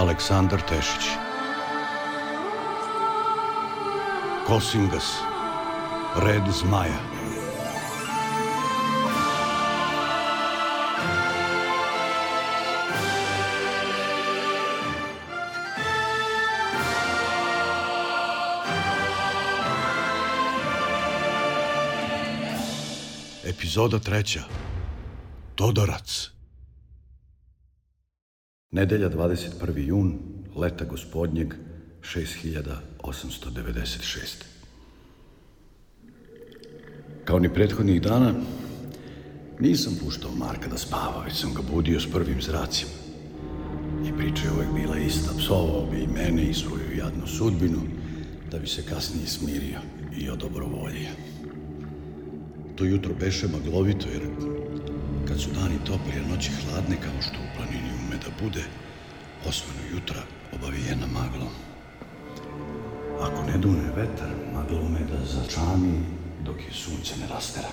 Aleksandar Tešić. Kosingas Red zmaja. Epizoda treća. Todorac Nedelja 21. jun, leta gospodnjeg 6896. Kao ni prethodnih dana, nisam puštao Marka da spava, već sam ga budio s prvim zracima. I priča je uvek bila ista, psovao bi i mene i svoju jadnu sudbinu, da bi se kasnije smirio i odobrovoljio. To jutro beše maglovito, jer kad su dani topli, a noći hladne kao što u planini da bude, osvanu jutra obavijena maglom. Ako ne dune vetar, magla ume da začami dok je sunce ne rastera.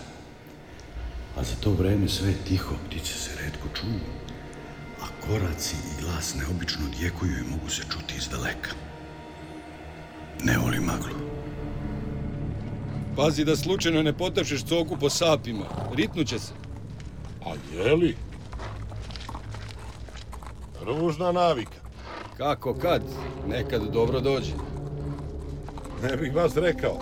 A za to vreme sve je tiho, ptice se redko čuju, a koraci i glas neobično djekuju i mogu se čuti iz daleka. Ne voli maglu. Pazi da slučajno ne potapšeš coku po sapima. Ritnuće se. A jeli? Ružna navika. Kako kad? Nekad dobro dođe. Ne bih baš rekao.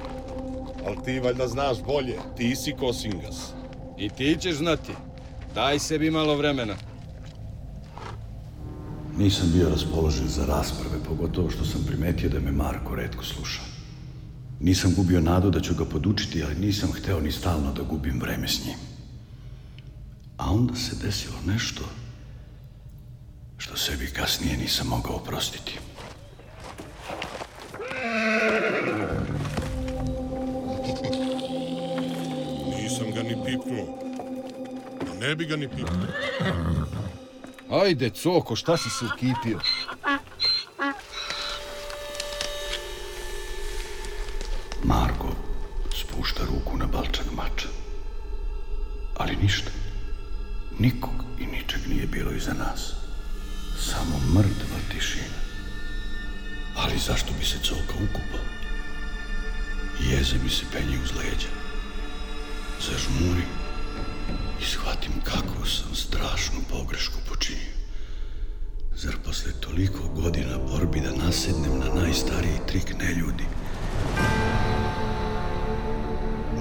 Ali ti valjda znaš bolje. Ti si Kosingas. I ti ćeš znati. Daj sebi malo vremena. Nisam bio raspoložen za rasprave, pogotovo što sam primetio da me Marko redko sluša. Nisam gubio nadu da ću ga podučiti, ali nisam hteo ni stalno da gubim vreme s njim. A onda se desilo nešto što sebi kasnije nisam mogao oprostiti. Nisam ga ni pipnuo. A ne bi ga ni pipnuo. Ajde, coko, šta si se ukipio? Godina borbi da nasednem na najstariji trik neljudi?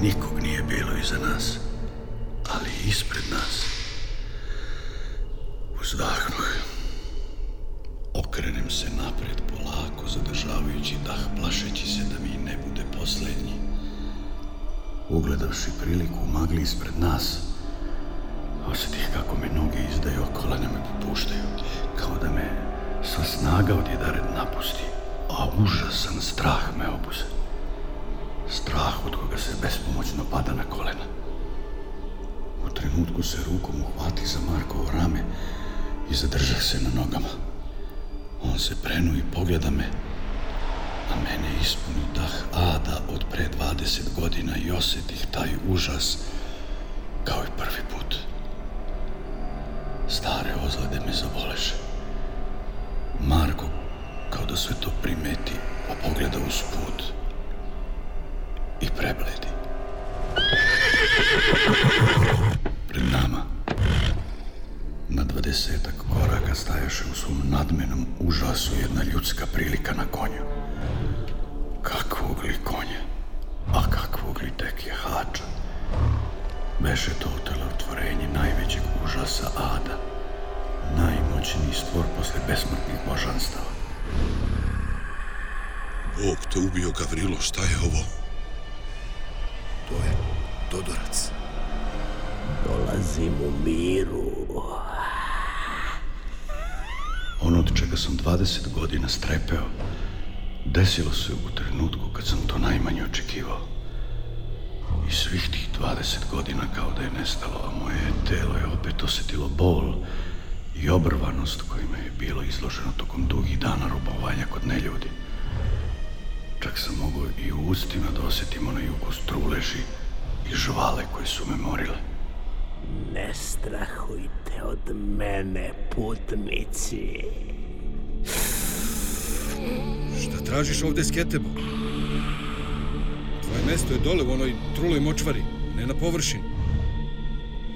Nikog nije bilo iza nas, ali ispred nas. Uzdahnuh. Okrenem se napred polako, zadržavajući dah, plašeći se da mi ne bude poslednji. Ugledavši priliku u magli ispred nas, osetih kako me noge izdaju, a kolena me popuštaju, kao da me sva snaga odjedared napusti, a užasan strah me obuze. Strah od koga se bespomoćno pada na kolena. U trenutku se rukom uhvati za Markovo rame i zadržah se na nogama. On se prenu i pogleda me, a mene ispuni dah ada od pre 20 godina i osetih taj užas kao i prvi put. Stvor posle besmrtnih božanstava. Bog te ubio, Gavrilo, šta je ovo? To je Todorac. Dolazim u miru. Ono od čega sam 20 godina strepeo, desilo se u trenutku kad sam to najmanje očekivao. I svih tih 20 godina kao da je nestalo, a moje telo je opet osetilo bol i obrvanost kojima je bilo izloženo tokom dugih dana robovanja kod neljudi. Čak sam mogao i u ustima da osetim onaj ukus truleži i žvale koje su me morile. Ne strahujte od mene, putnici. Šta tražiš ovde s Ketebo? Tvoje mesto je dole u onoj truloj močvari, ne na površini.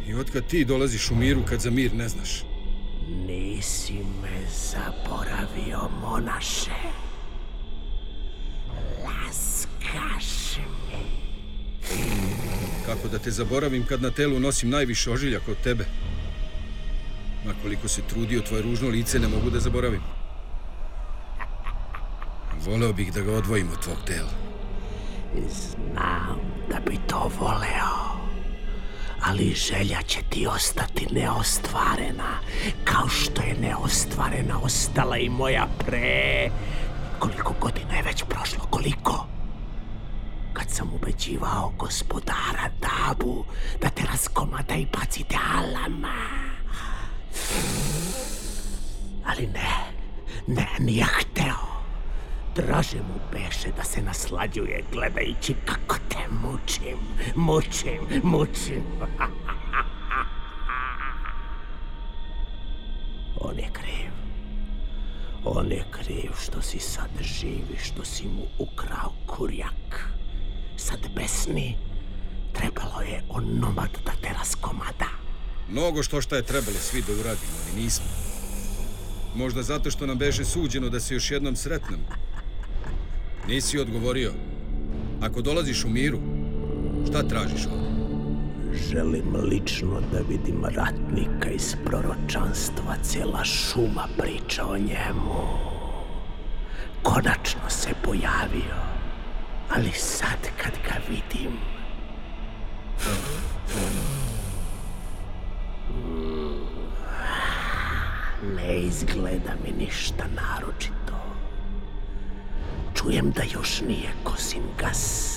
I otkad ti dolaziš u miru kad za mir ne znaš? Nisi me zaboravio, monaše. Laskaš mi. Kako da te zaboravim kad na telu nosim najviše ožiljaka od tebe? Ma koliko se trudio, tvoje ružno lice ne mogu da zaboravim. Voleo bih da ga odvojim od tvog tela. Znam da bi to voleo. Ali želja će ti ostati neostvarena, kao što je neostvarena ostala i moja pre... Koliko godina je već prošlo, koliko? Kad sam ubeđivao gospodara Dabu da te raskomada i bacite alama. Ali ne, ne, nije hteo. Draže mu beše da se naslađuje gledajući kako te mučim, mučim, mučim. On je kriv. On je kriv što si sad živi, što si mu ukrao kurjak. Sad besni, trebalo je onomad da te raskomada. Mnogo što šta je trebalo svi da uradimo, ali nismo. Možda zato što nam beše suđeno da se još jednom sretnemo. Nisi odgovorio. Ako dolaziš u miru, šta tražiš ovdje? Želim lično da vidim ratnika iz proročanstva, cijela šuma priča o njemu. Konačno se pojavio, ali sad kad ga vidim... Ne izgleda mi ništa naročito. Čujem da još nije Kosingas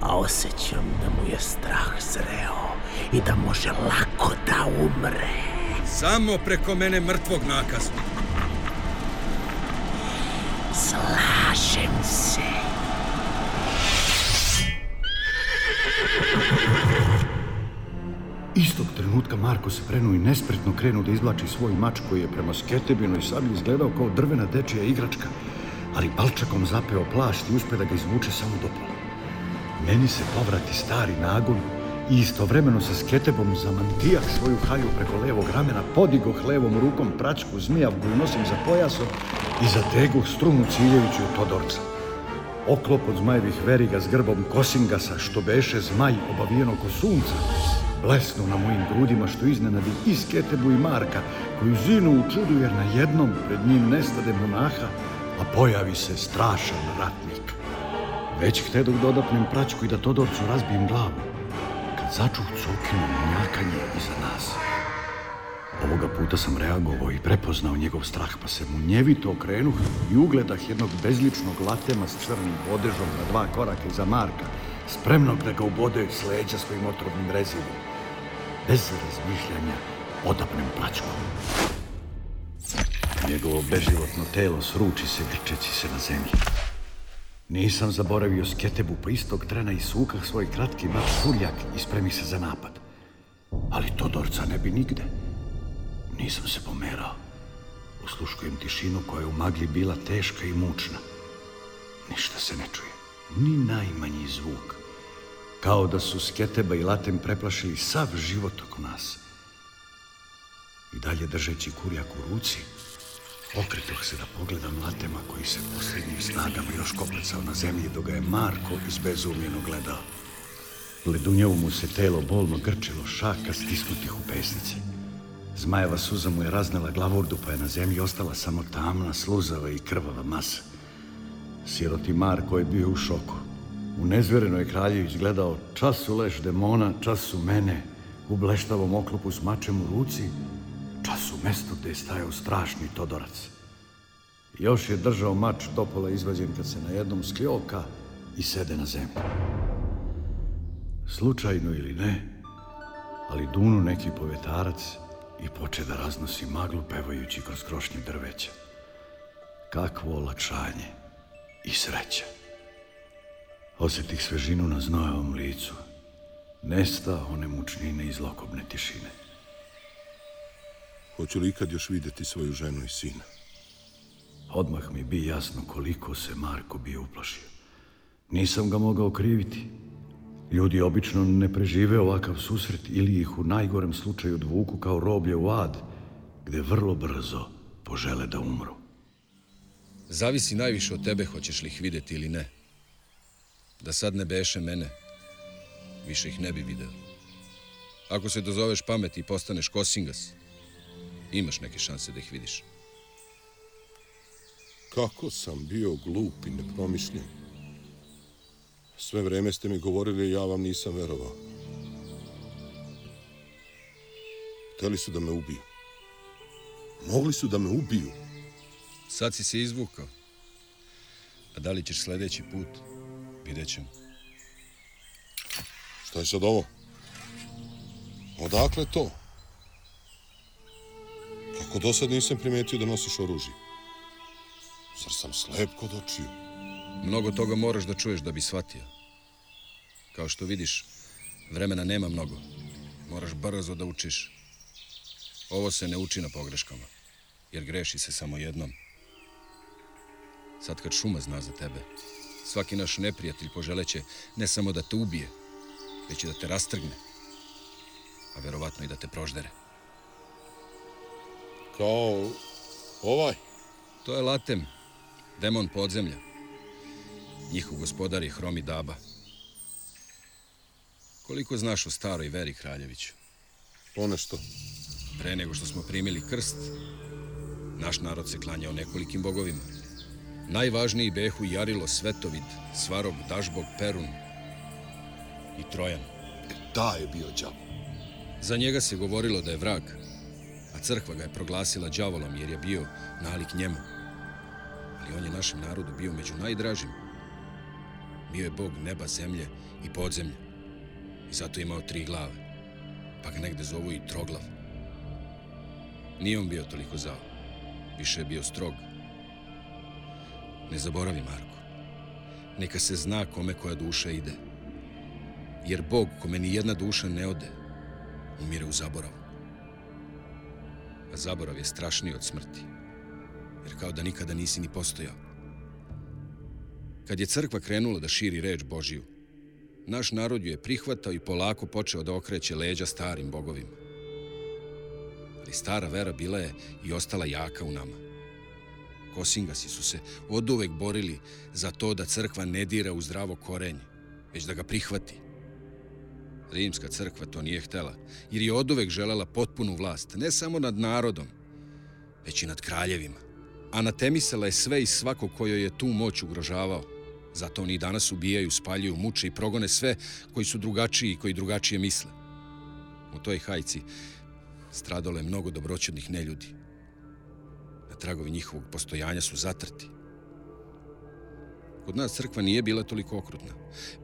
a osjećam da mu je strah zreo i da može lako da umre. Samo preko mene mrtvog nakazu. Slažem se. Istog trenutka Marko se prenuo i nespretno krenuo da izvlači svoj mač koji je prema sketebinoj sablji izgledao kao drvena dečija igračka, ali balčakom zapeo plašt i uspe da ga izvuče samo do pola. Meni se povrati stari nagon i istovremeno sa sketebom zamantijak svoju halju preko levog ramena, podigoh levom rukom pračku zmija nosim za pojasom i zateguh strunu ciljeviću od Todorca. Oklop od zmajevih veriga s grbom Kosingasa, što beše zmaj obavijeno ko sunca, blesnu na mojim grudima što iznenadi i Sketebu i Marka, koji zinu u čudu jer na jednom pred njim nestade monaha, a pojavi se strašan ratnik. Već htedog dodapnem praćku i da Todorcu razbijem glavu, kad začuh cokino njakanje iza nas. Ovoga puta sam reagovao i prepoznao njegov strah, pa se mu njevito okrenuh i ugledah jednog bezličnog latema s crnim bodežom na dva koraka iza Marka, spremnog da ga ubode s leđa svojim otrovnim rezivom. Bez razmišljanja odapnem praćkom. Njegovo beživotno telo sruči se grčeći se na zemlji. Nisam zaboravio sketebu, pa istog trena sukah svoj kratki mač furjak i spremi se za napad. Ali Todorca ne bi nigde. Nisam se pomerao. Usluškujem tišinu koja je u magli bila teška i mučna. Ništa se ne čuje. Ni najmanji zvuk. Kao da su sketeba i latem preplašili sav život oko nas. I dalje držeći kurjak u ruci, Okretoh se da pogledam Latema koji se posljednjim snagama još koplecao na zemlji dok ga je Marko izbezumljeno gledao. Ledunjevo mu se telo bolno grčilo šaka stisnutih u pesnici. Zmajeva suza mu je raznela glavordu pa je na zemlji ostala samo tamna, sluzava i krvava masa. Siroti Marko je bio u šoku. U nezverenoj kralju izgledao čas u leš demona, čas u mene, u bleštavom oklopu s mačem u ruci, čas u mestu gde je stajao strašni Todorac. Još je držao mač dopola izvađen kad se na jednom skljoka i sede na zemlju. Slučajno ili ne, ali dunu neki povetarac i poče da raznosi maglu pevajući kroz krošnje drveća. Kakvo olakšanje i sreća. Osjetih svežinu na znojevom licu. Nesta one mučnine i zlokobne tišine. Hoću li ikad još vidjeti svoju ženu i sina? Odmah mi bi jasno koliko se Marko bio uplašio. Nisam ga mogao kriviti. Ljudi obično ne prežive ovakav susret ili ih u najgorem slučaju odvuku kao roblje u ad, gde vrlo brzo požele da umru. Zavisi najviše od tebe hoćeš li ih videti ili ne. Da sad ne beše mene, više ih ne bi video. Ako se dozoveš pameti i postaneš kosingas, imaš neke šanse da ih vidiš. Kako sam bio glup i nepromišljen. Sve vreme ste mi govorili, ja vam nisam verovao. Hteli su da me ubiju. Mogli su da me ubiju. Sad si se izvukao. A da li ćeš sledeći put? Vidjet ćemo. Šta je sad ovo? Odakle to? Kako do sad nisam primetio da nosiš oružje? Zar sam slep kod očiju? Mnogo toga moraš da čuješ da bi shvatio. Kao što vidiš, vremena nema mnogo. Moraš brzo da učiš. Ovo se ne uči na pogreškama, jer greši se samo jednom. Sad kad šuma zna za tebe, svaki naš neprijatelj poželeće ne samo da te ubije, već i da te rastrgne, a verovatno i da te proždere. Kao ovaj? To je Latem, demon podzemlja. Njihov gospodar je Hromi Daba. Koliko znaš o staroj veri, Kraljeviću? Ponešto. Pre nego što smo primili krst, naš narod se klanjao nekolikim bogovima. Najvažniji behu Jarilo, Svetovid, Svarog, Dažbog, Perun i Trojan. E, ta je bio đavo. Za njega se govorilo da je vrag, crkva ga je proglasila đavolom jer je bio nalik njemu. Ali on je našem narodu bio među najdražim. Bio je bog neba, zemlje i podzemlja. I zato je imao tri glave. Pa ga negde zovu i troglav. Nije on bio toliko zao. Više je bio strog. Ne zaboravi, Marko. Neka se zna kome koja duša ide. Jer Bog kome ni jedna duša ne ode, umire u zaboravu. A zaborav je strašniji od smrti. Jer kao da nikada nisi ni postojao. Kad je crkva krenula da širi reč Božiju, naš narod ju je prihvatao i polako počeo da okreće leđa starim bogovima. Ali stara vera bila je i ostala jaka u nama. Kosingasi su se od uvek borili za to da crkva ne dira u zdravo korenje, već da ga prihvati. Rimska crkva to nije htela, jer je od uvek želela potpunu vlast, ne samo nad narodom, već i nad kraljevima. Anatemisala je sve i svako kojo je tu moć ugrožavao. Zato oni danas ubijaju, spaljuju, muče i progone sve koji su drugačiji i koji drugačije misle. U toj hajci stradalo je mnogo dobroćudnih neljudi. Na tragovi njihovog postojanja su zatrti. Kod nas crkva nije bila toliko okrutna,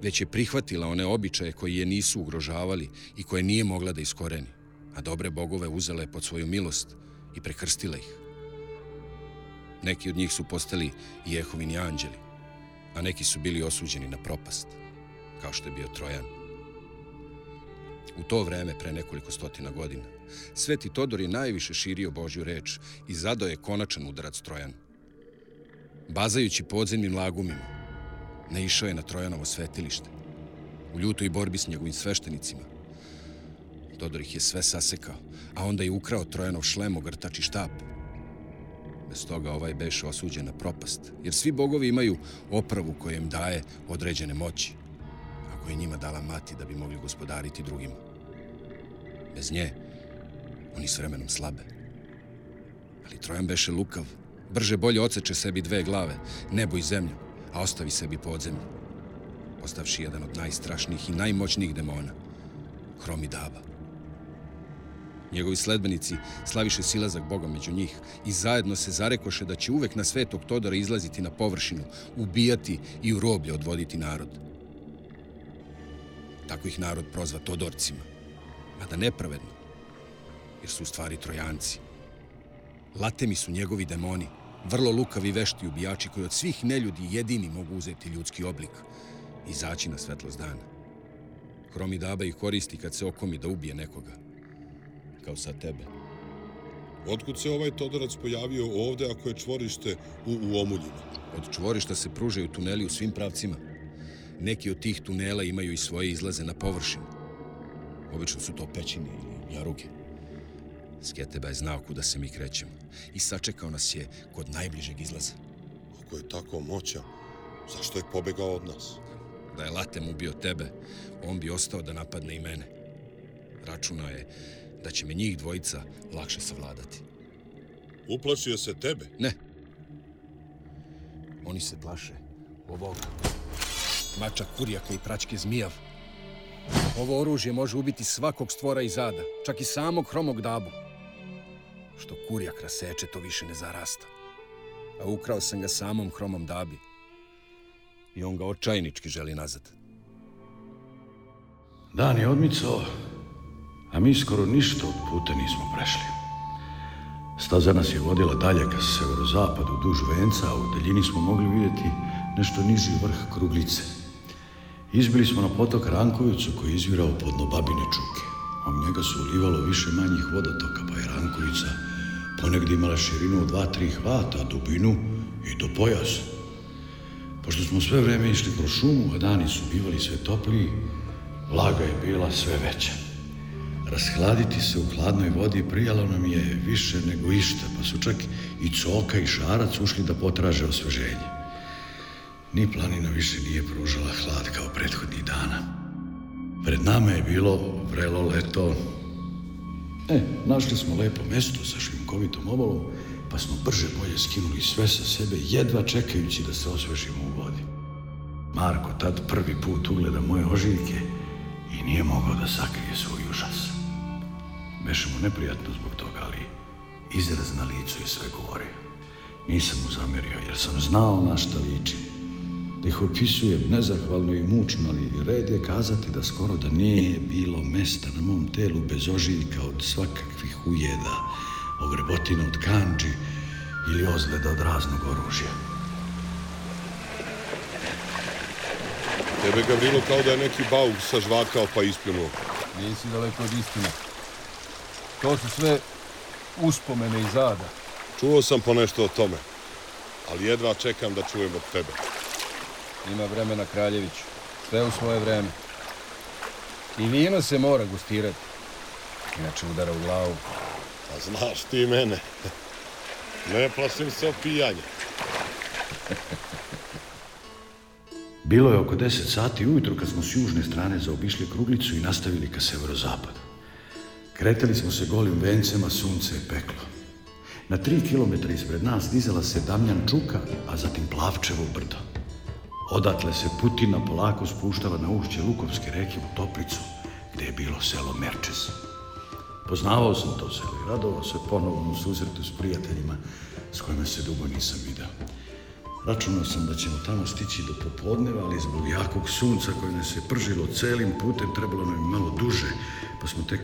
već je prihvatila one običaje koji je nisu ugrožavali i koje nije mogla da iskoreni, a dobre bogove uzele pod svoju milost i prekrstila ih. Neki od njih su postali Jehovini anđeli, a neki su bili osuđeni na propast, kao što je bio Trojan. U to vreme, pre nekoliko stotina godina, Sveti Todor je najviše širio Božju reč i zadao je konačan udarac Trojanu. Bazajući podzemnim lagumima, naišao je na Trojanovo svetilište, u ljutoj borbi s njegovim sveštenicima. Todor ih je sve sasekao, a onda je ukrao Trojanov šlem, ogrtač i štap. Bez toga ovaj beš osuđen na propast, jer svi bogovi imaju opravu koja im daje određene moći, a koja je njima dala mati da bi mogli gospodariti drugima. Bez nje, oni s vremenom slabe. Ali Trojan beše lukav, brže bolje oceče sebi dve glave, nebo i zemlju, a ostavi sebi podzemlje. Postavši jedan od najstrašnijih i najmoćnijih demona, Hromi Daba. Njegovi sledbenici slaviše silazak Boga među njih i zajedno se zarekoše da će uvek na svetog Todora izlaziti na površinu, ubijati i u roblje odvoditi narod. Tako ih narod prozva Todorcima, mada nepravedno, jer su u stvari trojanci. Latemi su njegovi demoni, vrlo lukavi vešti ubijači koji od svih neljudi jedini mogu uzeti ljudski oblik i izaći na svetlost dana. Hromi Daba ih koristi kad se okomi da ubije nekoga, kao sa tebe. Otkud se ovaj Todorac pojavio ovde ako je čvorište u, u Omuljima? Od čvorišta se pružaju tuneli u svim pravcima. Neki od tih tunela imaju i svoje izlaze na površinu. Obično su to pećine ili jaruge. Sketeba je znao kuda se mi krećemo i sačekao nas je kod najbližeg izlaza. Ako je tako moćan, zašto je pobegao od nas? Da je Latem ubio tebe, on bi ostao da napadne i mene. Računao je da će me njih dvojica lakše savladati. Uplašio se tebe? Ne. Oni se plaše ovoga. Mača kurjaka i praćke zmijav. Ovo oružje može ubiti svakog stvora iz zada, čak i samog hromog dabu. Što kurjak raseče, to više ne zarasta. A ukrao sam ga samom hromom dabi. I on ga očajnički želi nazad. Dan je odmicao, a mi skoro ništa od puta nismo prešli. Staza nas je vodila dalje ka severozapadu duž venca, a u daljini smo mogli vidjeti nešto niži vrh Kruglice. Izbili smo na potok Rankovicu koji je izvirao pod Babine čuke. A u njega se ulivalo više manjih vodotoka, pa je Rankovica ponegdje imala širinu od dva, tri hvata, a dubinu i do pojasa. Pošto smo sve vreme išli kroz šumu, a dani su bivali sve topliji, vlaga je bila sve veća. Rashladiti se u hladnoj vodi prijalo nam je više nego išta, pa su čak i coka i šarac ušli da potraže osveženje. Ni planina više nije pružala hlad kao prethodnih dana. Pred nama je bilo vrelo leto. E, našli smo lepo mesto sa šljunkovitom obalom, pa smo brže bolje skinuli sve sa sebe, jedva čekajući da se osvežimo u vodi. Marko tad prvi put ugleda moje ožiljke i nije mogao da sakrije svoj užas. Beše mu neprijatno zbog toga, ali izraz na licu je sve govorio. Nisam mu zamerio, jer sam znao na šta liči. Da ih opisujem nezahvalno i mučno, ali red je kazati da skoro da nije bilo mesta na mom telu bez ožiljka od svakakvih ujeda, ogrebotina od kanđi ili ozljeda od raznog oružja. Tebe, Gavrilo, kao da je neki bauk sažvakao pa ispljunuo. Nisi daleko od istine. To su sve uspomene iz zada. Čuo sam ponešto o tome, ali jedva čekam da čujem od tebe. Ima vremena Kraljević. Sve u svoje vreme. I vino se mora gustirati. Inače udara u glavu. A znaš ti mene. Ne plašim se opijanja. Bilo je oko 10 sati ujutro kad smo s južne strane zaobišli kruglicu i nastavili ka severozapadu. Kretali smo se golim vencema, sunce je peklo. Na tri kilometra ispred nas dizala se Damljan Čuka, a zatim Plavčevo brdo. Odatle se putina polako spuštala na ušće Lukovske reke u Toplicu, gde je bilo selo Merčes. Poznavao sam to selo i radovao se ponovno susretu s prijateljima s kojima se dugo nisam video. Računao sam da ćemo tamo stići do popodneva, ali zbog jakog sunca koje nas je pržilo celim putem trebalo nam je malo duže, pa smo tek,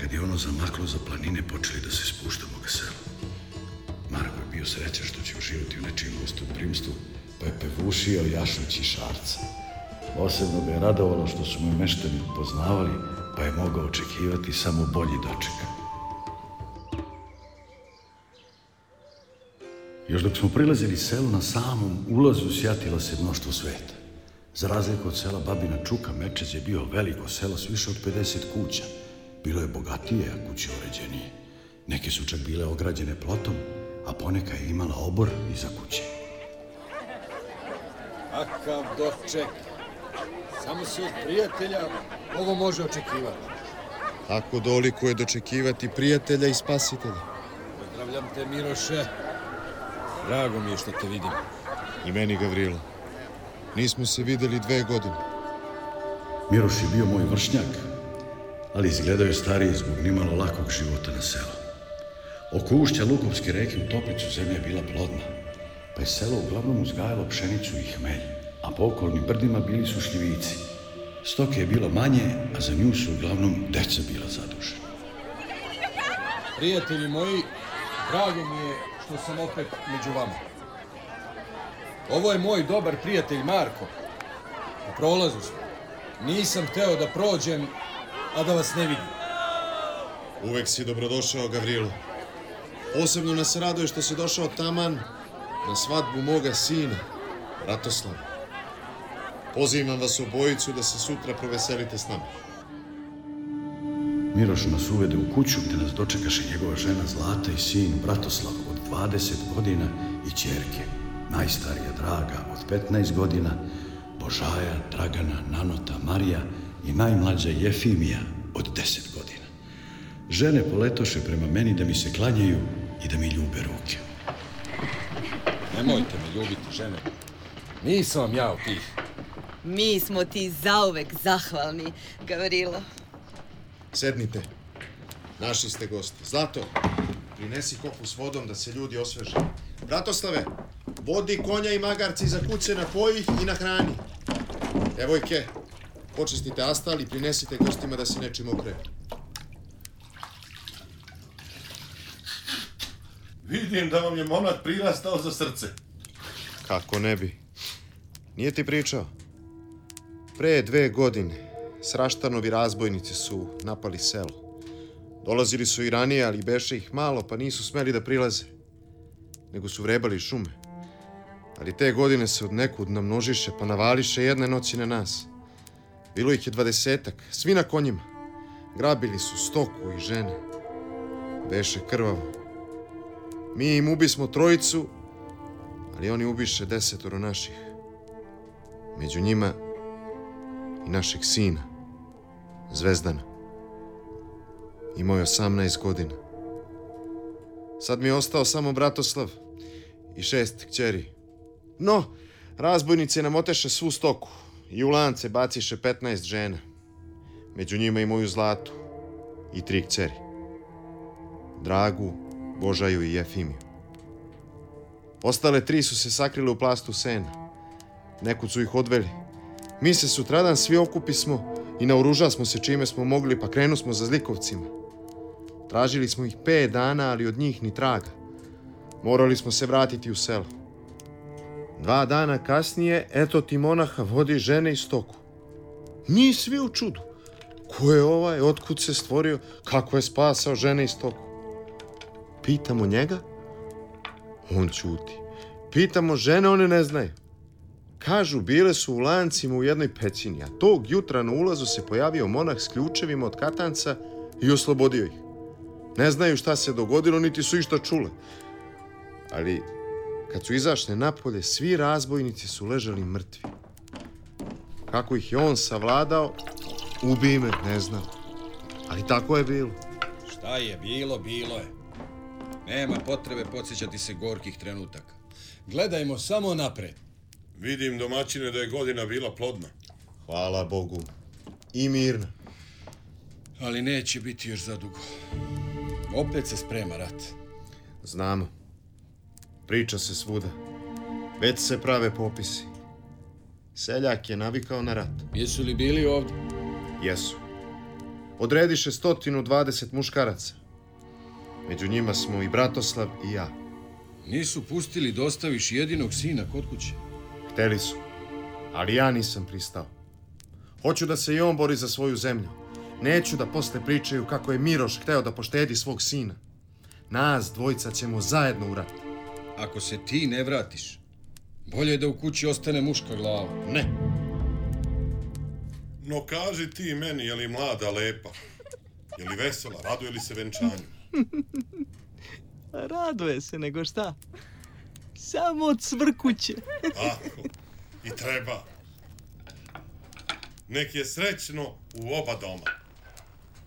kad je ono zamaklo za planine, počeli da se spuštamo ka selu. Marko je bio srećan što će uživati u nečijem gostoprimstvu, pa je pevušio jašući šarca. Posebno ga je radovalo što su me meštani poznavali, pa je mogao očekivati samo bolji doček. Još dok smo prilazili selu na samom ulazu sjatilo se mnoštvo sveta. Za razliku od sela Babina Čuka, Mečez je bio veliko selo s više od 50 kuća. Bilo je bogatije, a kuće uređenije. Neke su čak bile ograđene plotom, a poneka je imala obor iza kuće. Kakav doček. Samo se od prijatelja ovo može očekivati. Ako doliko je dočekivati prijatelja i spasitelja. Pozdravljam te, Miroše. Drago mi je što te vidim. I meni, Gavrilo. Nismo se videli dve godine. Miroš je bio moj vršnjak, ali izgledao je stariji zbog nimalo lakog života na selu. Oko ušća Lukovske reke u Toplicu zemlja je bila plodna, pa je selo uglavnom uzgajalo pšenicu i hmelj, a po okolnim brdima bili su šljivici. Stoke je bilo manje, a za nju su uglavnom deca bila zadužena. Prijatelji moji, drago mi je što sam opet među vama. Ovo je moj dobar prijatelj Marko. U prolazu smo. Nisam hteo da prođem, a da vas ne vidim. Uvek si dobrodošao, Gavrilo. Posebno nas raduje što si došao taman na svadbu moga sina, Ratoslava. Pozivam vas obojicu da se sutra proveselite s nama. Miroš nas uvede u kuću gde nas dočekaše njegova žena Zlata i sin Bratoslav od 20 godina i čerke, najstarija Draga od 15 godina, Božaja, Dragana, Nanota, Marija i najmlađa Jefimija od 10 godina. Žene poletoše prema meni da mi se klanjaju i da mi ljube ruke. Nemojte me ljubiti, žene. Nisam vam ja od tih. Mi smo ti zauvek zahvalni, Gavrilo. Sednite. Naši ste gosti. Zlato, prinesi kopu s vodom da se ljudi osveže. Bratoslave, vodi konja i magarci za kuće napoji i na hrani. Devojke, počistite astal i prinesite gostima da se nečim okreju. Vidim da vam je monak prirastao za srce. Kako ne bi? Nije ti pričao? Pre dve godine Sraštanovi razbojnici su napali selo. Dolazili su i ranije, ali beše ih malo, pa nisu smeli da prilaze. Nego su vrebali šume. Ali te godine se od nekud namnožiše, pa navališe jedne noći na nas. Bilo ih je dvadesetak, svi na konjima. Grabili su stoku i žene. Beše krvavo. Mi im ubismo trojicu, ali oni ubiše desetoro naših. Među njima i našeg sina, Zvezdana. Imao je 18 godina. Sad mi je ostao samo Bratoslav i šest kćeri. No, razbojnici nam oteše svu stoku i u lance baciše 15 žena. Među njima i moju zlatu i tri kćeri. Dragu, Božaju i Jefimiju. Ostale tri su se sakrile u plastu sena. Nekud su ih odveli. Mi se sutradan svi okupismo i naoruža smo se čime smo mogli, pa krenu smo za zlikovcima. Tražili smo ih pet dana, ali od njih ni traga. Morali smo se vratiti u selo. Dva dana kasnije, eto ti monaha vodi žene i stoku. Mi svi u čudu. Ko je ovaj, otkud se stvorio, kako je spasao žene i stoku? Pitamo njega, on ćuti. Pitamo žene, one ne znaju. Kažu, bile su u lancima u jednoj pećini, a tog jutra na ulazu se pojavio monah s ključevima od katanca i oslobodio ih. Ne znaju šta se dogodilo, niti su išta čule. Ali, kad su izašle napolje, svi razbojnici su ležali mrtvi. Kako ih je on savladao, ubi me, ne znam. Ali tako je bilo. Šta je bilo, bilo je. Nema potrebe podsjećati se gorkih trenutaka. Gledajmo samo napred. Vidim domaćine da je godina bila plodna. Hvala Bogu. I mirna. Ali neće biti još zadugo. Opet se sprema rat. Znamo. Priča se svuda. Već se prave popisi. Seljak je navikao na rat. Jesu li bili ovde? Jesu. Odrediše 120 muškaraca. Među njima smo i Bratoslav i ja. Nisu pustili da ostaviš jedinog sina kod kuće. Hteli su, ali ja nisam pristao. Hoću da se i on bori za svoju zemlju. Neću da posle pričaju kako je Miroš hteo da poštedi svog sina. Nas dvojica ćemo zajedno u rat. Ako se ti ne vratiš, bolje je da u kući ostane muška glava. Ne, No kaži ti meni, je li mlada lepa? Je li vesela? Raduje li se venčanju? Raduje se, nego šta? Samo cvrkuće. Ako, i treba. Nek je srećno u oba doma.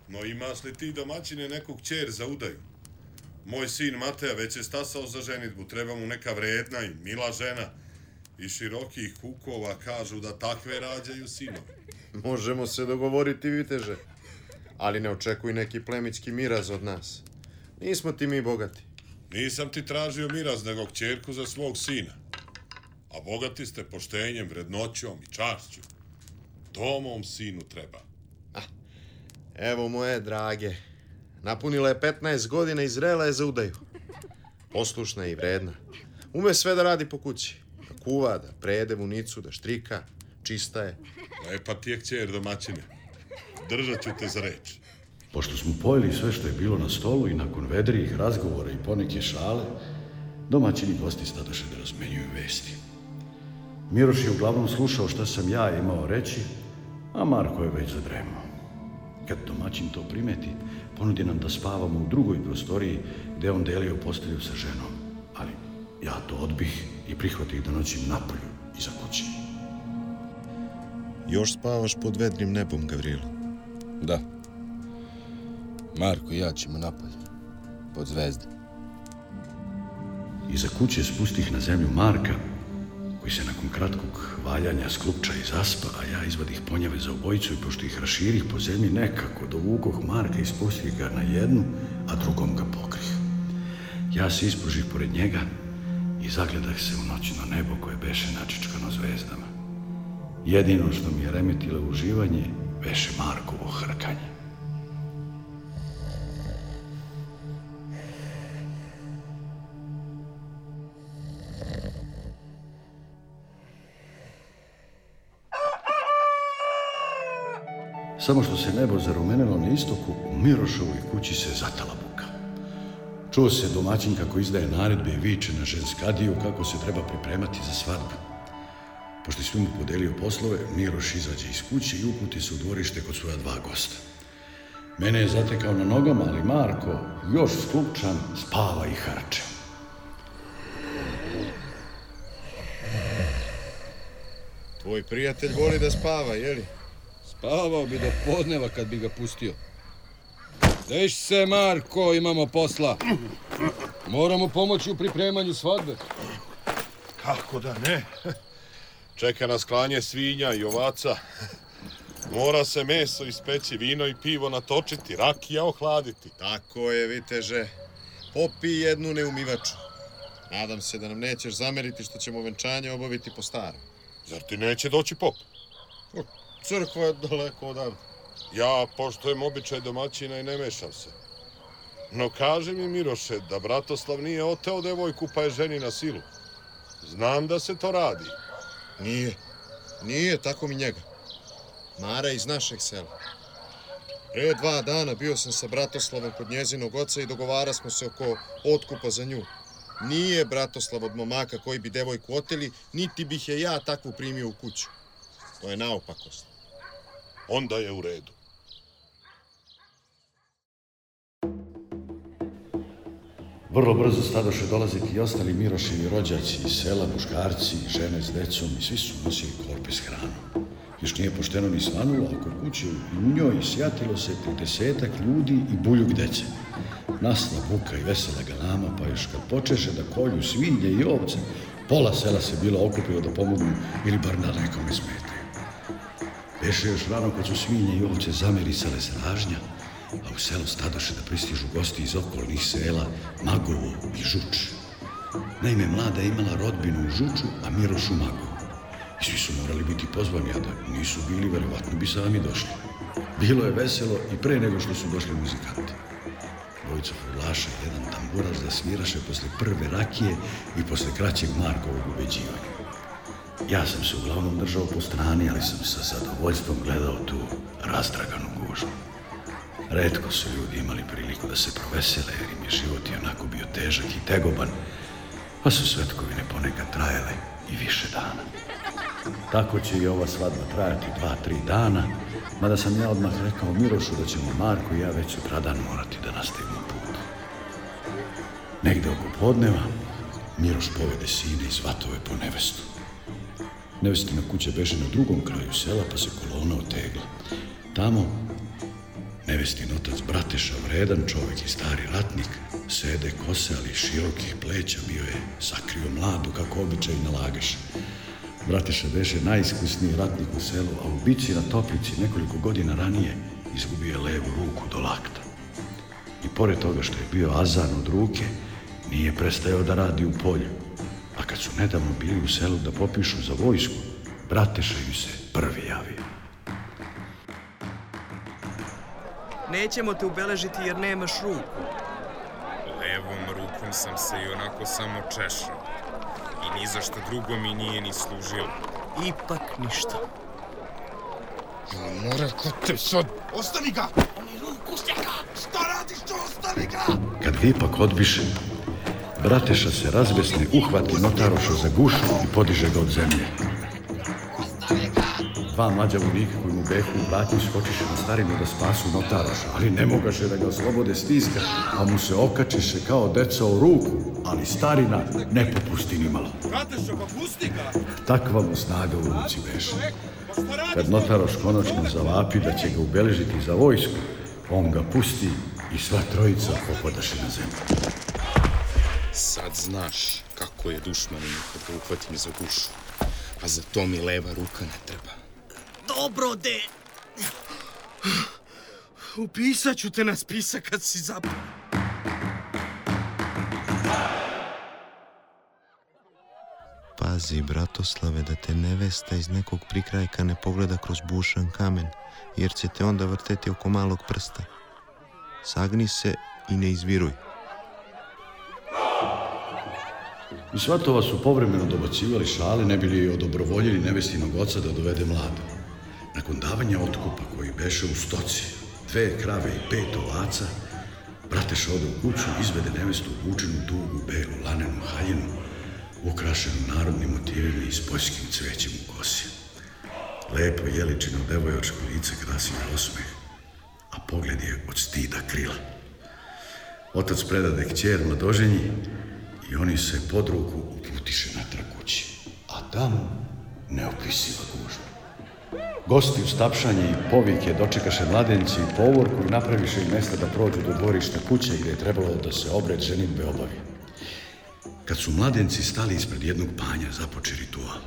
No imaš li ti domaćine nekog čer za udaju? Moj sin Mateja već je stasao za ženitbu, treba mu neka vredna i mila žena. I širokih kukova kažu da takve rađaju sinove. možemo se dogovoriti, viteže. Ali ne očekuj neki plemićki miraz od nas. Nismo ti mi bogati. Nisam ti tražio miraz, nego kćerku za svog sina. A bogati ste poštenjem, vrednoćom i čašću. To mom sinu treba. Evo moje drage. Napunila je 15 godina i zrela je za udaju. Poslušna i vredna. Ume sve da radi po kući. Da kuva, da prede vunicu, da štrika. Čista je. Lepa ti je kćer domaćine. Držat ću te za reč. Pošto smo pojeli sve što je bilo na stolu i nakon vedrijih razgovora i poneke šale, domaćini gosti stadoše da razmenjuju vesti. Miroš je uglavnom slušao šta sam ja imao reći, a Marko je već zadremao. Kad domaćin to primeti, ponudi nam da spavamo u drugoj prostoriji gde on delio postelju sa ženom. Ali ja to odbih i prihvatih da noćim napolju iza kući. Još spavaš pod vedrim nebom, Gavrilo. Da. Marko i ja ćemo napolje. Pod zvezde. Iza kuće spustih na zemlju Marka, koji se nakon kratkog valjanja sklupča i zaspa, a ja izvadih ponjave za obojicu i pošto ih raširih po zemlji nekako dovukoh Marka i spustih ga na jednu, a drugom ga pokrih. Ja se ispružih pored njega i zagledah se u noćno nebo koje beše načičkano zvezdama. Jedino što mi je remetilo uživanje beše Markovo hrkanje. Samo što se nebo zarumenilo na istoku, u Mirošovoj kući se zatala buka. Čuo se domaćin kako izdaje naredbe i viče na ženskadiju kako se treba pripremati za svadbu. Pošto je svim podelio poslove, Miroš izađe iz kuće i uputi se u dvorište kod svoja dva gosta. Mene je zatekao na nogama, ali Marko, još sklupčan, spava i harče. Tvoj prijatelj voli da spava, jeli? Spavao bi do podneva kad bi ga pustio. Deš se, Marko, imamo posla. Moramo pomoći u pripremanju svadbe. Kako da ne? Čeka nas klanje svinja i ovaca. Mora se meso ispeći, vino i pivo natočiti, rakija ohladiti. Tako je, viteže. Popi jednu neumivaču. Nadam se da nam nećeš zameriti što ćemo venčanje obaviti po starom. Zar ti neće doći pop? Crkva je daleko odavde. Ja poštojem običaj domaćina i ne mešam se. No kaži mi, Miroše, da Bratoslav nije oteo devojku pa je ženi na silu. Znam da se to radi. Nije. Nije, tako mi njega. Mara iz našeg sela. Pre dva dana bio sam sa Bratoslavom kod njezinog oca i dogovara smo se oko otkupa za nju. Nije Bratoslav od momaka koji bi devojku oteli, niti bih je ja takvu primio u kuću. To je naopakost. Onda je u redu. Vrlo brzo stadoše dolaziti i ostali Miroševi rođaci iz sela, muškarci, žene s decom i svi su nosili korpe s hranom. Još nije pošteno ni svanulo, oko kuće u njoj sjatilo se tridesetak ljudi i buljug dece. Nasla buka i vesela galama, pa još kad počeše da kolju svinje i ovce, pola sela se bilo okupilo da pomognu ili bar na nekome smetaju. Beše još rano kad su svinje i ovce zamerisale s ražnja, a u selo stadoše da pristižu gosti iz okolnih sela, Magovo i Žuč. Naime, mlada je imala rodbinu u Žuču, a Miroš u Magovu. I svi su morali biti pozvani, a da nisu bili, verovatno bi sami došli. Bilo je veselo i pre nego što su došli muzikanti. Dvojica furlaša i jedan tamburaš da sviraše posle prve rakije i posle kraćeg Markovog ubeđivanja. Ja sam se uglavnom držao po strani, ali sam sa zadovoljstvom gledao tu rastraganu gužu. Redko su ljudi imali priliku da se provesele, jer im je život i onako bio težak i tegoban, pa su svetkovine ponekad trajale i više dana. Tako će i ova svadba trajati dva, tri dana, mada sam ja odmah rekao Mirošu da ćemo Marko i ja već sutradan morati da nastavimo put. Negde oko podneva, Miroš povede sine i svatove po nevestu. Nevestina kuća beže na drugom kraju sela, pa se kolona otegla. Tamo Nevestin otac Brateša, vredan čovek i stari ratnik, sede kose, ali širokih pleća bio je, sakrio mladu kako običaj nalagaš. Brateša beše najiskusniji ratnik u selu, a u bici na Toplici nekoliko godina ranije izgubio je levu ruku do lakta. I pored toga što je bio azan od ruke, nije prestajao da radi u polju. Kad su nedavno bili u selu da popišu za vojsku, Brateša ju se prvi javio. Nećemo te ubeležiti jer nemaš ruku. Levom rukom sam se i onako samo češao. I ni za što drugo mi nije ni služilo. Ipak ništa. Mora kod te sad... Ostavi ga! On je ruku ga! Šta radiš, čo ostavi ga? Kad ga ipak odbiše, Brateša se razbesne, uhvati notaroša za gušu i podiže ga od zemlje. Dva mlađa vojnika koji mu behu u blatnju skočiše na starinu da spasu notaroša, ali ne mogaše da ga oslobode stiska, pa mu se okačiše kao deca u ruku, ali starina ne popusti ni malo. Brateša, pa pusti ga! Takva mu snaga u ruci beše. Kad notaroš konačno zavapi da će ga ubeležiti za vojsku, on ga pusti i sva trojica popadaše na zemlju. Sad znaš kako je dušmaninu kad ga uhvatim za gušu. A za to mi leva ruka ne treba. Dobro, de... Upisat ću te na spisak kad si zap... Pazi, bratoslave, da te nevesta iz nekog prikrajka ne pogleda kroz bušan kamen, jer će te onda vrteti oko malog prsta. Sagni se i ne izviruj. I svatova su povremeno dobacivali šale, ne bili odobrovoljili nevestinog oca da dovede mladu. Nakon davanja otkupa koji beše u stoci, dve krave i pet ovaca, brateša ode u kuću, izvede nevestu učenu dugu, belu, lanenu haljinu, ukrašenu narodnim motivima i s poljskim cvećem u kosi. Lepo jeličino devojačko lice krasi osmeh, a pogled je od stida krila. Otac predade kćer mladoženji i oni se pod ruku uputiše natrag kući. A tamo neopisiva gužva. Gosti uz tapšanje i povike dočekaše mladenci i povorku i napraviše im mesta da prođu do dvorišta kuće gde je trebalo da se obred ženitbe obavi. Kad su mladenci stali ispred jednog panja, započe ritual.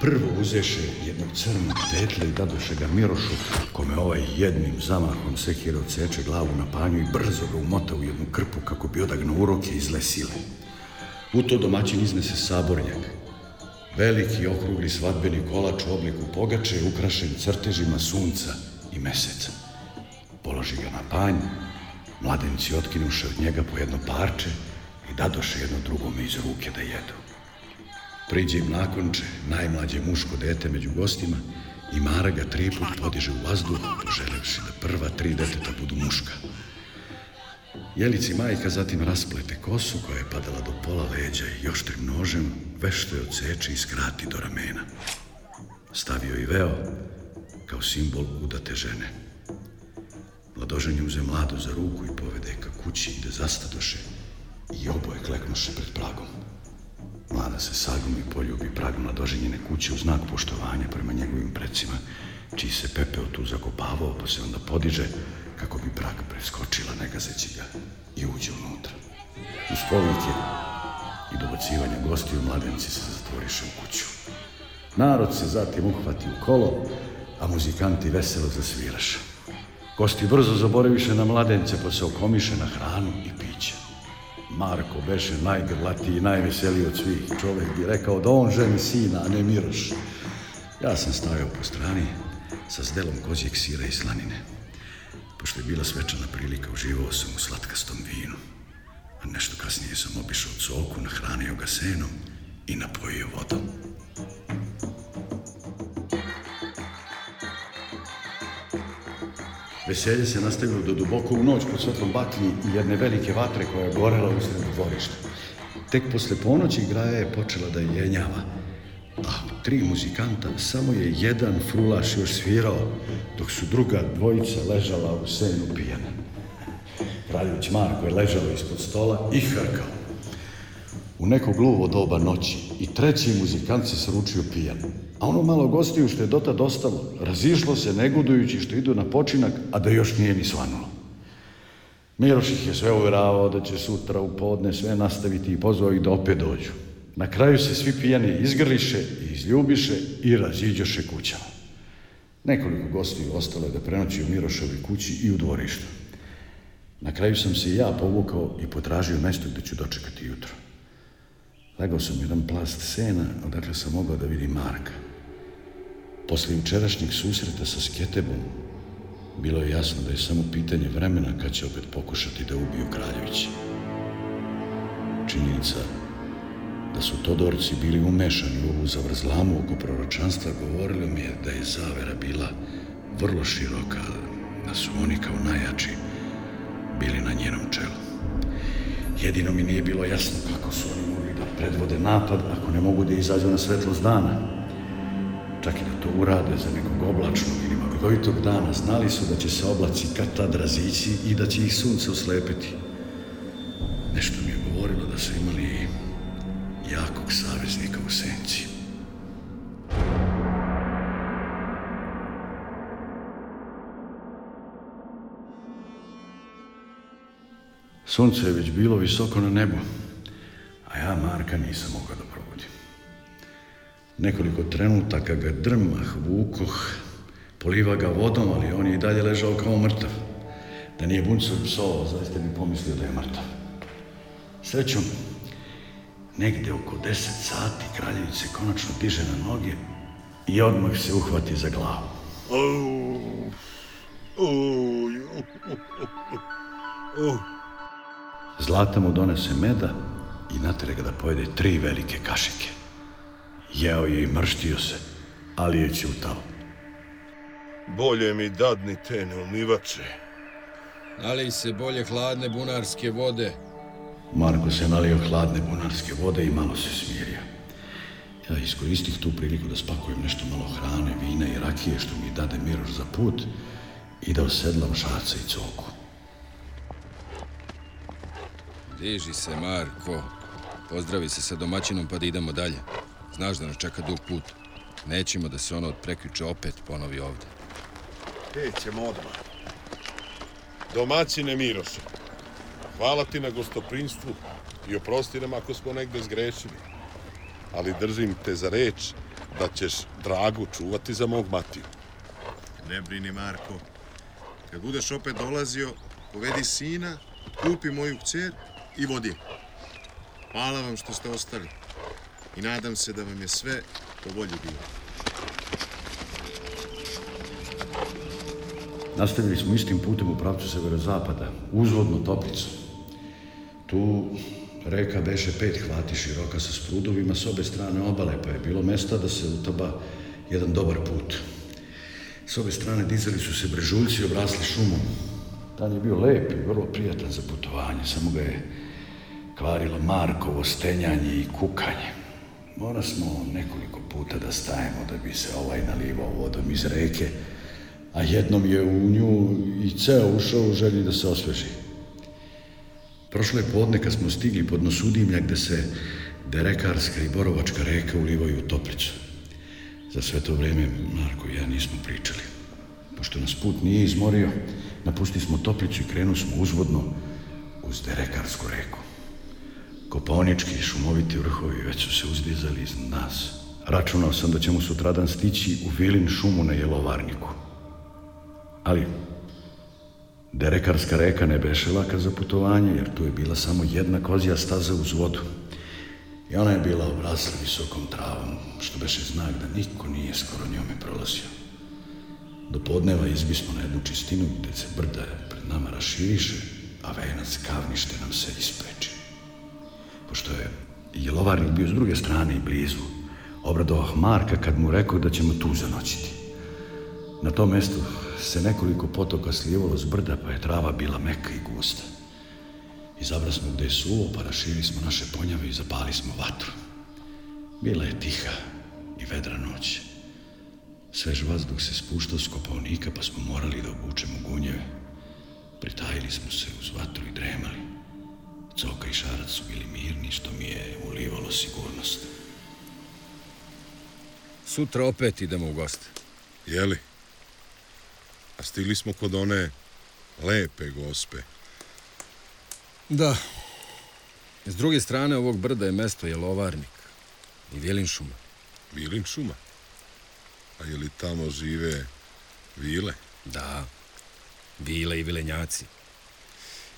Prvo uzeše jednog crnog petlja i dadoše ga Mirošu, kome ovaj jednim zamahom sekira odseče glavu na panju i brzo ga umota u jednu krpu kako bi odagno uroke iz zle sile. U to domaćin iznese sabornjak. Veliki okrugli svadbeni kolač u obliku pogače ukrašen crtežima sunca i meseca. Položi ga na panj, mladenci otkinuše od njega po jedno parče i dadoše jedno drugome iz ruke da jedu. Priđe im nakonče, najmlađe muško dete među gostima i Mara ga tri put podiže u vazduh, poželevši da prva tri deteta budu muška. Jelici majka zatim rasplete kosu koja je padala do pola leđa i oštrim nožem vešto je odseče i skrati do ramena. Stavio i veo kao simbol udate žene. Mladoženje uze mladu za ruku i povede ka kući gde zastadoše i oboje kleknoše pred pragom. Mlada se sagom i poljubi prag mladoženjene kuće u znak poštovanja prema njegovim precima, čiji se pepeo tu zakopavao, pa se onda podiže kako bi prag preskočila ne gazeći ga i uđe unutra. Uz povike i dobacivanje gostiju mladenci se zatvoriše u kuću. Narod se zatim uhvati u kolo, a muzikanti veselo zasviraše. Gosti brzo zaboraviše na mladence, pa se okomiše na hranu i piće. Marko beše najgrlatiji i najveseliji od svih. Čovek bi rekao da on ženi sina, a ne Miroš. Ja sam stajao po strani sa zdelom kozijeg sira i slanine. Pošto je bila svečana prilika, uživao sam u slatkastom vinu. A nešto kasnije sam obišao coku, nahranio ga senom i napojio vodom. Veselje se nastavilo do duboko u noć pod svetlom baklji i jedne velike vatre koja je gorela usred dvorišta. Tek posle ponoći graja je počela da jenjava, tri muzikanta samo je jedan frulaš još svirao, dok su druga dvojica ležala u senu pijana. Kraljević Marko je ležao ispod stola i hrkao. U neko gluvo doba noći i treći muzikant se sručio pijan. A ono malo gostiju što je dotad ostalo, razišlo se negudujući što idu na počinak, a da još nije ni svanulo. Miroš ih je sve uveravao da će sutra u podne sve nastaviti i pozvao ih da opet dođu. Na kraju se svi pijani izgrliše i izljubiše i raziđoše kućama. Nekoliko gostiju ostalo je da prenoći u Mirošovoj kući i u dvorištu. Na kraju sam se i ja povukao i potražio mesto gde ću dočekati jutro. Legao sam jedan plast sena, odakle sam mogao da vidim Marka. Posle jučerašnjeg susreta sa Sketebom, bilo je jasno da je samo pitanje vremena kad će opet pokušati da ubiju Kraljević. Činjenica da su Todorci bili umešani u ovu zavrzlamu oko proročanstva govorilo mi je da je zavera bila vrlo široka, da su oni kao najjači bili na njenom čelu. Jedino mi nije bilo jasno kako su oni mogli da predvode napad ako ne mogu da izađu na svetlost dana. Čak i da to urade za nekog oblačnog ili maglovitog dana, znali su da će se oblaci kad tad razići i da će ih sunce oslepiti. Nešto mi je govorilo da su imali jakog saveznika u senci. Sunce je već bilo visoko na nebu, a ja Marka nisam mogao da probudim. Nekoliko trenutaka ga drmah, vukoh, poliva ga vodom, ali on je i dalje ležao kao mrtav. Da nije buncov psovao, zaista bi pomislio da je mrtav. Srećom, negde oko 10 sati kraljević se konačno diže na noge i odmah se uhvati za glavu. Zlata mu donese meda i natere ga da pojede tri velike kašike. Jeo je i mrštio se, ali je ćutao. Bolje mi dadni te neumivače. Nalij se bolje hladne bunarske vode. Marko se nalio hladne bunarske vode i malo se smirio. Ja iskoristih tu priliku da spakujem nešto malo hrane, vina i rakije što mi dade Miroš za put i da osedlam šaca i coku. Diži se, Marko. Pozdravi se sa domaćinom pa da idemo dalje. Znaš da nas čeka dug put. Nećemo da se ono od prekjuče opet ponovi ovde. Krećemo odmah. Domaćine Miroše, hvala ti na gostoprinstvu i oprosti nam ako smo negde zgrešili. Ali držim te za reč da ćeš Dragu čuvati za mog Matiju. Ne brini, Marko. Kad budeš opet dolazio, povedi sina, kupi moju kćer i vodi. Hvala vam što ste ostali. I nadam se da vam je sve po volji bilo. Nastavili smo istim putem u pravcu severozapada, uzvodno Toplicu. Tu reka beše pet hvati široka sa sprudovima s obe strane obale, pa je bilo mesta da se utaba jedan dobar put. S obe strane dizali su se brežuljci i obrasli šumom. Dan je bio lep i vrlo prijatan za putovanje, samo ga je kvarilo Markovo stenjanje i kukanje. Mora smo nekoliko puta da stajemo da bi se ovaj nalivao vodom iz reke, a jednom je u nju i ceo ušao u želji da se osveži. Prošle podne kad smo stigli pod Nosudimlja gde se Derekarska i Borovačka reka ulivaju u Toplicu. Za sve to vreme Marko i ja nismo pričali. Pošto nas put nije izmorio, napustili smo Toplicu i krenuli smo uzvodno uz Derekarsku reku. Koponički i šumoviti vrhovi već su se uzdizali iznad nas. Računao sam da ćemo sutradan stići u Vilin šumu na Jelovarniku. Ali, Derekarska reka ne beše laka za putovanje, jer tu je bila samo jedna kozija staza uz vodu. I ona je bila obrasla visokom travom, što beše znak da niko nije skoro njome prolazio. Do podneva izbismo na jednu čistinu gde se brda pred nama raširiše, a venac kavnište nam se ispreči. Pošto je jelovarnik bio s druge strane i blizu, obradovah Marka kad mu rekao da ćemo tu zanoćiti. Na tom mestu se nekoliko potoka slijevalo s brda, pa je trava bila meka i gusta. Izabra smo gde je suvo, pa rašili smo naše ponjave i zapali smo vatru. Bila je tiha i vedra noć. Svež vazduh se spuštao s kopalnika, pa smo morali da obučemo gunjeve. Pritajili smo se uz vatru i dremali. Coka i šarac su bili mirni, što mi je ulivalo sigurnost. Sutra opet idemo u goste. Jeli? A stigli smo kod one lepe gospe. Da. S druge strane ovog brda je mesto Jelovarnik i Vjelin šuma. Vilin šuma. A je li tamo žive vile? Da, vile i vilenjaci.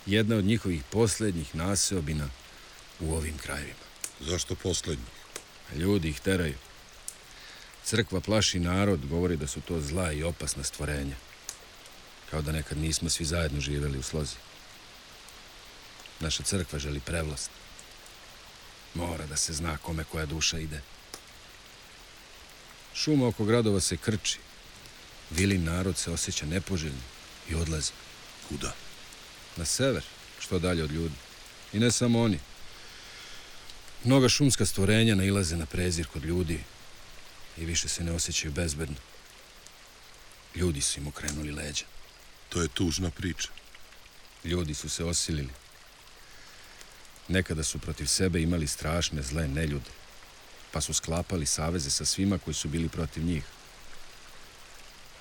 Jedna od njihovih posljednjih naseobina u ovim krajevima. Zašto poslednji? Ljudi ih teraju. Crkva plaši narod, govori da su to zla i opasna stvorenja. Kao da nekad nismo svi zajedno živeli u slozi. Naša crkva želi prevlast. Mora da se zna kome koja duša ide. Šuma oko gradova se krči. Vilin narod se osjeća nepoželjno I odlaze. Kuda? Na sever, što dalje od ljudi. I ne samo oni. Mnoga šumska stvorenja nailaze na prezir kod ljudi i više se ne osjećaju bezbedno. Ljudi su im okrenuli leđa. To je tužna priča. Ljudi su se osilili. Nekada su protiv sebe imali strašne zle neljude, pa su sklapali saveze sa svima koji su bili protiv njih.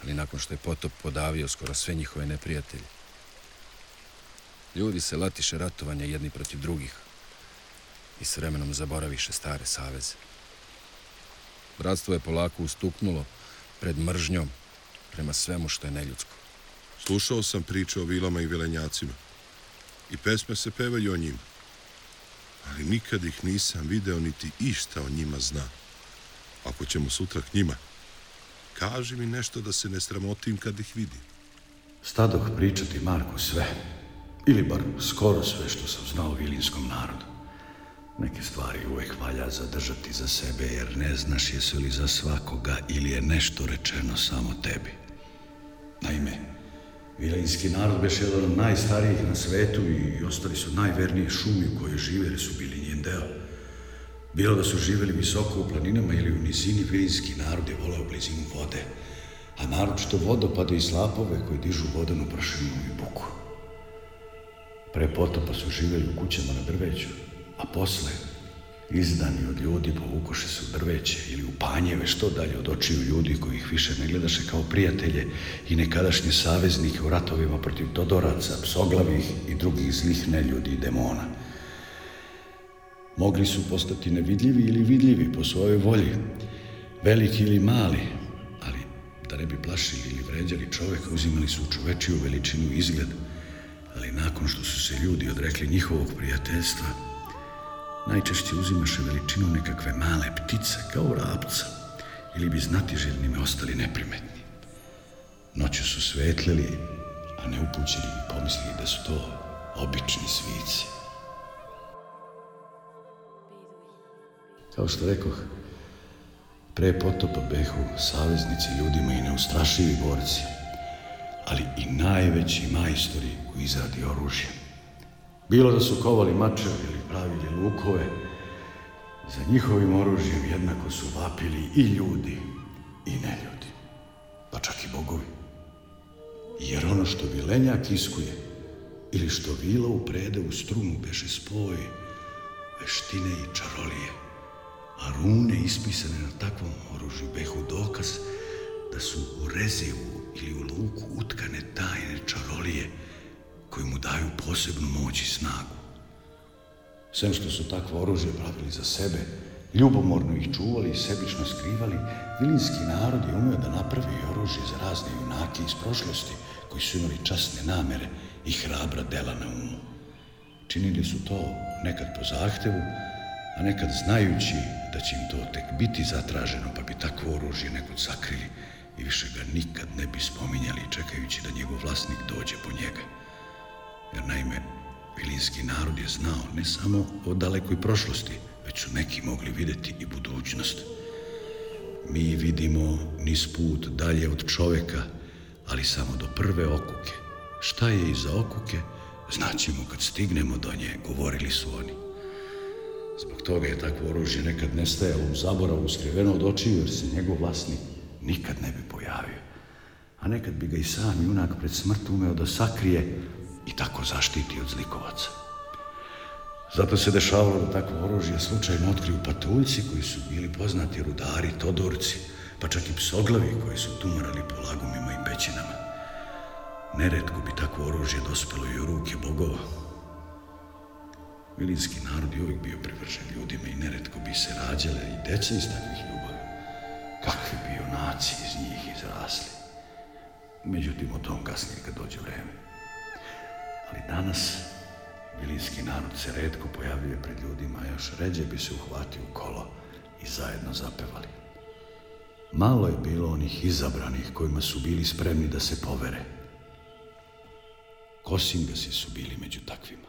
Ali nakon što je potop podavio skoro sve njihove neprijatelje, ljudi se latiše ratovanja jedni protiv drugih i s vremenom zaboraviše stare saveze. Bratstvo je polako ustuknulo pred mržnjom prema svemu što je neljudsko. Slušao sam priče o vilama i vilenjacima. I pesme se pevaju o njima. Ali nikad ih nisam video niti išta o njima zna. Ako ćemo sutra k njima, kaži mi nešto da se ne sramotim kad ih vidim. Stadoh pričati Marku sve, ili bar skoro sve što sam znao o vilinskom narodu. Neke stvari uvek valja zadržati za sebe, jer ne znaš jesu li za svakoga ili je nešto rečeno samo tebi. Naime, Vilinski narod beš jedan od najstarijih na svetu i ostali su najverniji šumi u kojoj žive, jer su bili njen deo. Bilo da su živeli visoko u planinama ili u nizini, vilinski narod je voleo blizinu vode, a naročito vodopade i slapove koji dižu vodanu prašinu i buku. Pre potopa su živeli u kućama na drveću, a posle, izdani od ljudi, povukoše se u drveće ili u panjeve što dalje od očiju ljudi koji ih više ne gledaše kao prijatelje i nekadašnje saveznike u ratovima protiv Todoraca, psoglavih i drugih zlih neljudi i demona. Mogli su postati nevidljivi ili vidljivi po svojoj volji, veliki ili mali, ali da ne bi plašili ili vređali čoveka, uzimali su u čovečiju veličinu izgled, ali nakon što su se ljudi odrekli njihovog prijateljstva, najčešće uzimaše veličinu nekakve male ptice, kao vrapca, ili bi znatiželjnime ostali neprimetni. Noću su svetlili, a neupućeni bi pomislili da su to obični svici. Kao što rekoh, pre potopa behu saveznici ljudima i neustrašivi borci, ali i najveći majstori u izradi oružja. Bilo da su kovali mačeve ili pravili lukove, za njihovim oružjem jednako su vapili i ljudi i neljudi, pa čak i bogovi. Jer ono što vilenjak iskuje ili što vila uprede u strunu beše spoj veštine i čarolije, a rune ispisane na takvom oružju behu dokaz da su u rezivu ili u luku utkane tajne čarolije koji mu daju posebnu moć i snagu. Sem što su takvo oružje pravili za sebe, ljubomorno ih čuvali i sebično skrivali, vilinski narod je umeo da napravi oružje za razne junake iz prošlosti koji su imali časne namere i hrabra dela na umu. Činili su to nekad po zahtevu, a nekad znajući da će im to tek biti zatraženo, pa bi takvo oružje nekud sakrili i više ga nikad ne bi spominjali čekajući da njegov vlasnik dođe po njega. Jer naime, vilinski narod je znao ne samo o dalekoj prošlosti, već su neki mogli videti i budućnost. Mi vidimo niz put dalje od čoveka, ali samo do prve okuke. Šta je iza okuke, znaćemo kad stignemo do nje, govorili su oni. Zbog toga je takvo oružje nekad nestajalo u zaboravu, skriveno od očiju, jer se njegov vlasnik nikad ne bi pojavio. A nekad bi ga i sam junak pred smrt umeo da sakrije i tako zaštiti od zlikovaca. Zato se dešavalo da takvo oružje slučajno otkriju patuljci koji su bili poznati rudari, todorci, pa čak i psoglavi koji su tumarali po lagumima i pećinama. Neretko bi takvo oružje dospelo i u ruke bogova. Vilinski narod je uvijek bio privržen ljudima i neretko bi se rađale i deca iz takvih ljubavi. Kakvi bi junaci iz njih izrasli. Međutim, o tom kasnije kad dođe vreme. Ali danas vilinski narod se redko pojavljuje pred ljudima, a još ređe bi se uhvatio u kolo i zajedno zapevali. Malo je bilo onih izabranih kojima su bili spremni da se povere. Kosingasi su bili među takvima.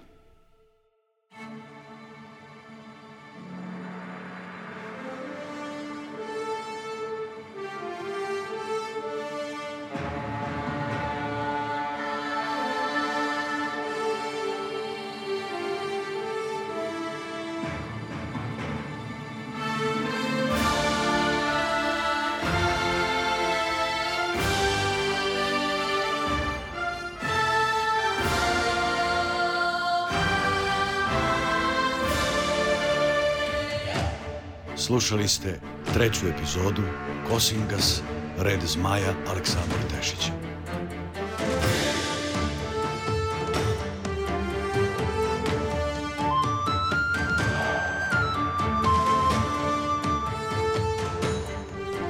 Slušali ste treću epizodu Kosingas, Red zmaja Aleksandra Tešića.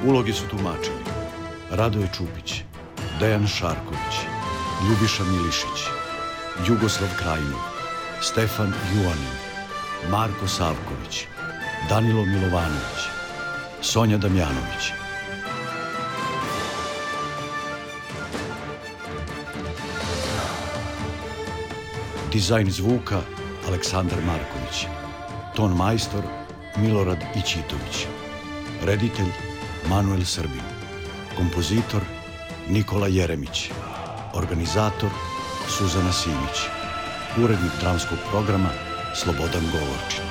Uloge su tumačili Radoje Čupić, Dejan Šarković, Ljubiša Milišić, Jugoslav Krajnov, Stefan Juanin, Marko Savković, Danilo Milovanović, Sonja Damjanović. Dizajn zvuka Aleksandar Marković. Ton majstor Milorad Ićitović. Reditelj Manuel Srbin. Kompozitor Nikola Jeremić. Organizator Suzana Simić. Urednik dramskog programa Slobodan Govorčin.